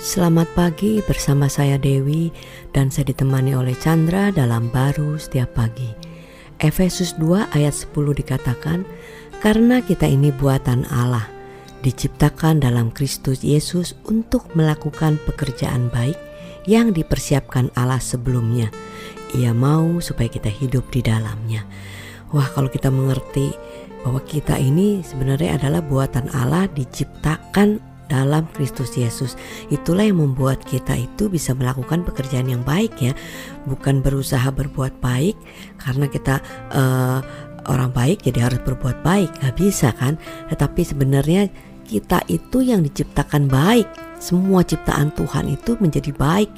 Selamat pagi bersama saya Dewi dan saya ditemani oleh Chandra dalam baru setiap pagi. Efesus 2 ayat 10 dikatakan, karena kita ini buatan Allah, diciptakan dalam Kristus Yesus untuk melakukan pekerjaan baik yang dipersiapkan Allah sebelumnya. Ia mau supaya kita hidup di dalamnya. Wah, kalau kita mengerti bahwa kita ini sebenarnya adalah buatan Allah diciptakan dalam Kristus Yesus. Itulah yang membuat kita itu bisa melakukan pekerjaan yang baik ya, bukan berusaha berbuat baik karena kita uh, orang baik jadi harus berbuat baik, nggak bisa kan? Tetapi sebenarnya kita itu yang diciptakan baik. Semua ciptaan Tuhan itu menjadi baik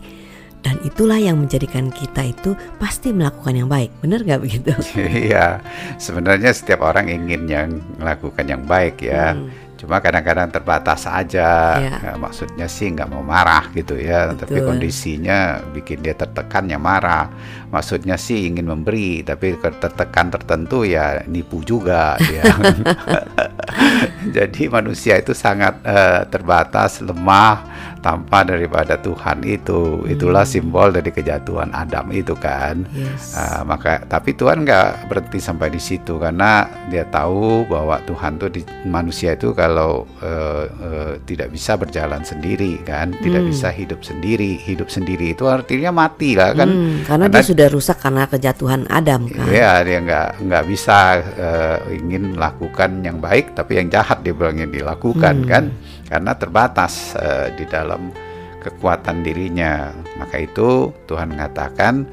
dan itulah yang menjadikan kita itu pasti melakukan yang baik benar nggak begitu? Iya sebenarnya setiap orang ingin yang melakukan yang baik ya hmm cuma kadang-kadang terbatas aja ya. Ya, maksudnya sih nggak mau marah gitu ya Betul. tapi kondisinya bikin dia tertekan ya marah maksudnya sih ingin memberi tapi tertekan tertentu ya nipu juga ya jadi manusia itu sangat uh, terbatas lemah tanpa daripada Tuhan itu itulah hmm. simbol dari kejatuhan Adam itu kan yes. uh, maka tapi Tuhan nggak berhenti sampai di situ karena dia tahu bahwa Tuhan tuh di manusia itu kalau uh, uh, tidak bisa berjalan sendiri kan tidak hmm. bisa hidup sendiri hidup sendiri itu artinya mati lah kan hmm, karena, karena dia sudah rusak karena kejatuhan Adam kan ya dia nggak nggak bisa uh, ingin lakukan yang baik tapi yang jahat dia bilangnya dilakukan hmm. kan karena terbatas uh, di dalam kekuatan dirinya. Maka itu Tuhan mengatakan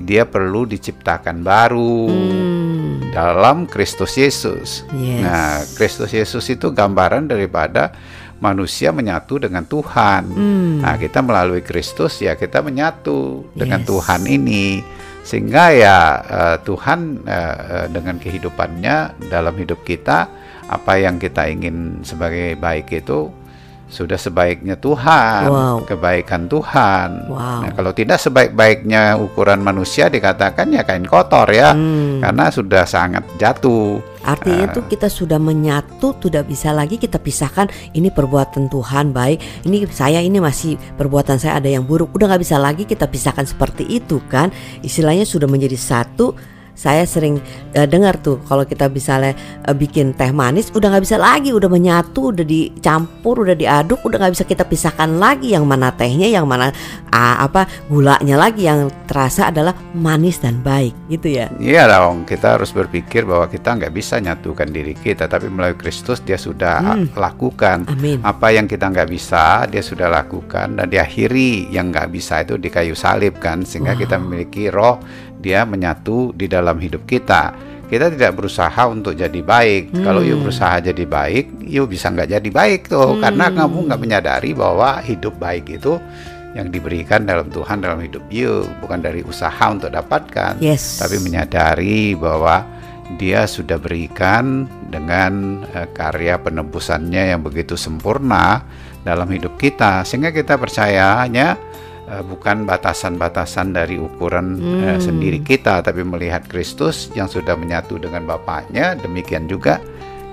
dia perlu diciptakan baru hmm. dalam Kristus Yesus. Yes. Nah, Kristus Yesus itu gambaran daripada manusia menyatu dengan Tuhan. Hmm. Nah, kita melalui Kristus ya kita menyatu dengan yes. Tuhan ini. Sehingga ya uh, Tuhan uh, dengan kehidupannya dalam hidup kita apa yang kita ingin sebagai baik itu sudah sebaiknya Tuhan, wow. kebaikan Tuhan. Wow. Nah, kalau tidak sebaik-baiknya ukuran manusia dikatakan ya kain kotor ya, hmm. karena sudah sangat jatuh. Artinya itu uh, kita sudah menyatu, tidak bisa lagi kita pisahkan. Ini perbuatan Tuhan baik, ini saya ini masih perbuatan saya ada yang buruk. Udah nggak bisa lagi kita pisahkan seperti itu kan? Istilahnya sudah menjadi satu saya sering uh, dengar tuh kalau kita misalnya uh, bikin teh manis udah nggak bisa lagi udah menyatu udah dicampur udah diaduk udah nggak bisa kita pisahkan lagi yang mana tehnya yang mana uh, apa gulanya lagi yang terasa adalah manis dan baik gitu ya iya dong kita harus berpikir bahwa kita nggak bisa nyatukan diri kita tapi melalui Kristus dia sudah hmm. lakukan Amin. apa yang kita nggak bisa dia sudah lakukan dan diakhiri yang nggak bisa itu di kayu salib kan sehingga wow. kita memiliki roh dia menyatu di dalam hidup kita. Kita tidak berusaha untuk jadi baik. Hmm. Kalau you berusaha jadi baik, you bisa nggak jadi baik tuh, hmm. karena kamu nggak menyadari bahwa hidup baik itu yang diberikan dalam Tuhan dalam hidup you, bukan dari usaha untuk dapatkan, yes. tapi menyadari bahwa Dia sudah berikan dengan uh, karya penebusannya yang begitu sempurna dalam hidup kita, sehingga kita percayanya uh, bukan batasan-batasan dari ukuran hmm. uh, sendiri kita tapi melihat Kristus yang sudah menyatu dengan Bapaknya demikian juga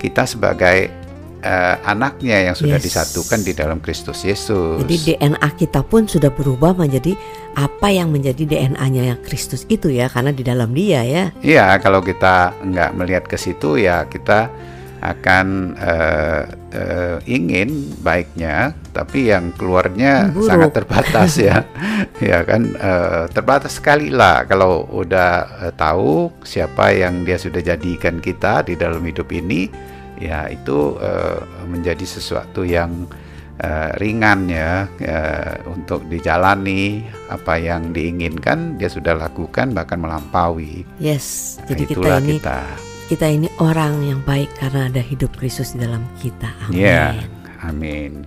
kita sebagai uh, anaknya yang sudah yes. disatukan di dalam Kristus Yesus. Jadi DNA kita pun sudah berubah menjadi apa yang menjadi DNA-nya yang Kristus itu ya karena di dalam Dia ya. Iya, kalau kita nggak melihat ke situ ya kita akan uh, uh, ingin baiknya, tapi yang keluarnya Buruk. sangat terbatas ya, ya kan uh, terbatas sekali lah kalau udah uh, tahu siapa yang dia sudah jadikan kita di dalam hidup ini, ya itu uh, menjadi sesuatu yang uh, ringan ya uh, untuk dijalani apa yang diinginkan dia sudah lakukan bahkan melampaui. Yes, jadi nah, kita ini. Kita kita ini orang yang baik karena ada hidup Kristus di dalam kita. Amin. Yeah. Amin.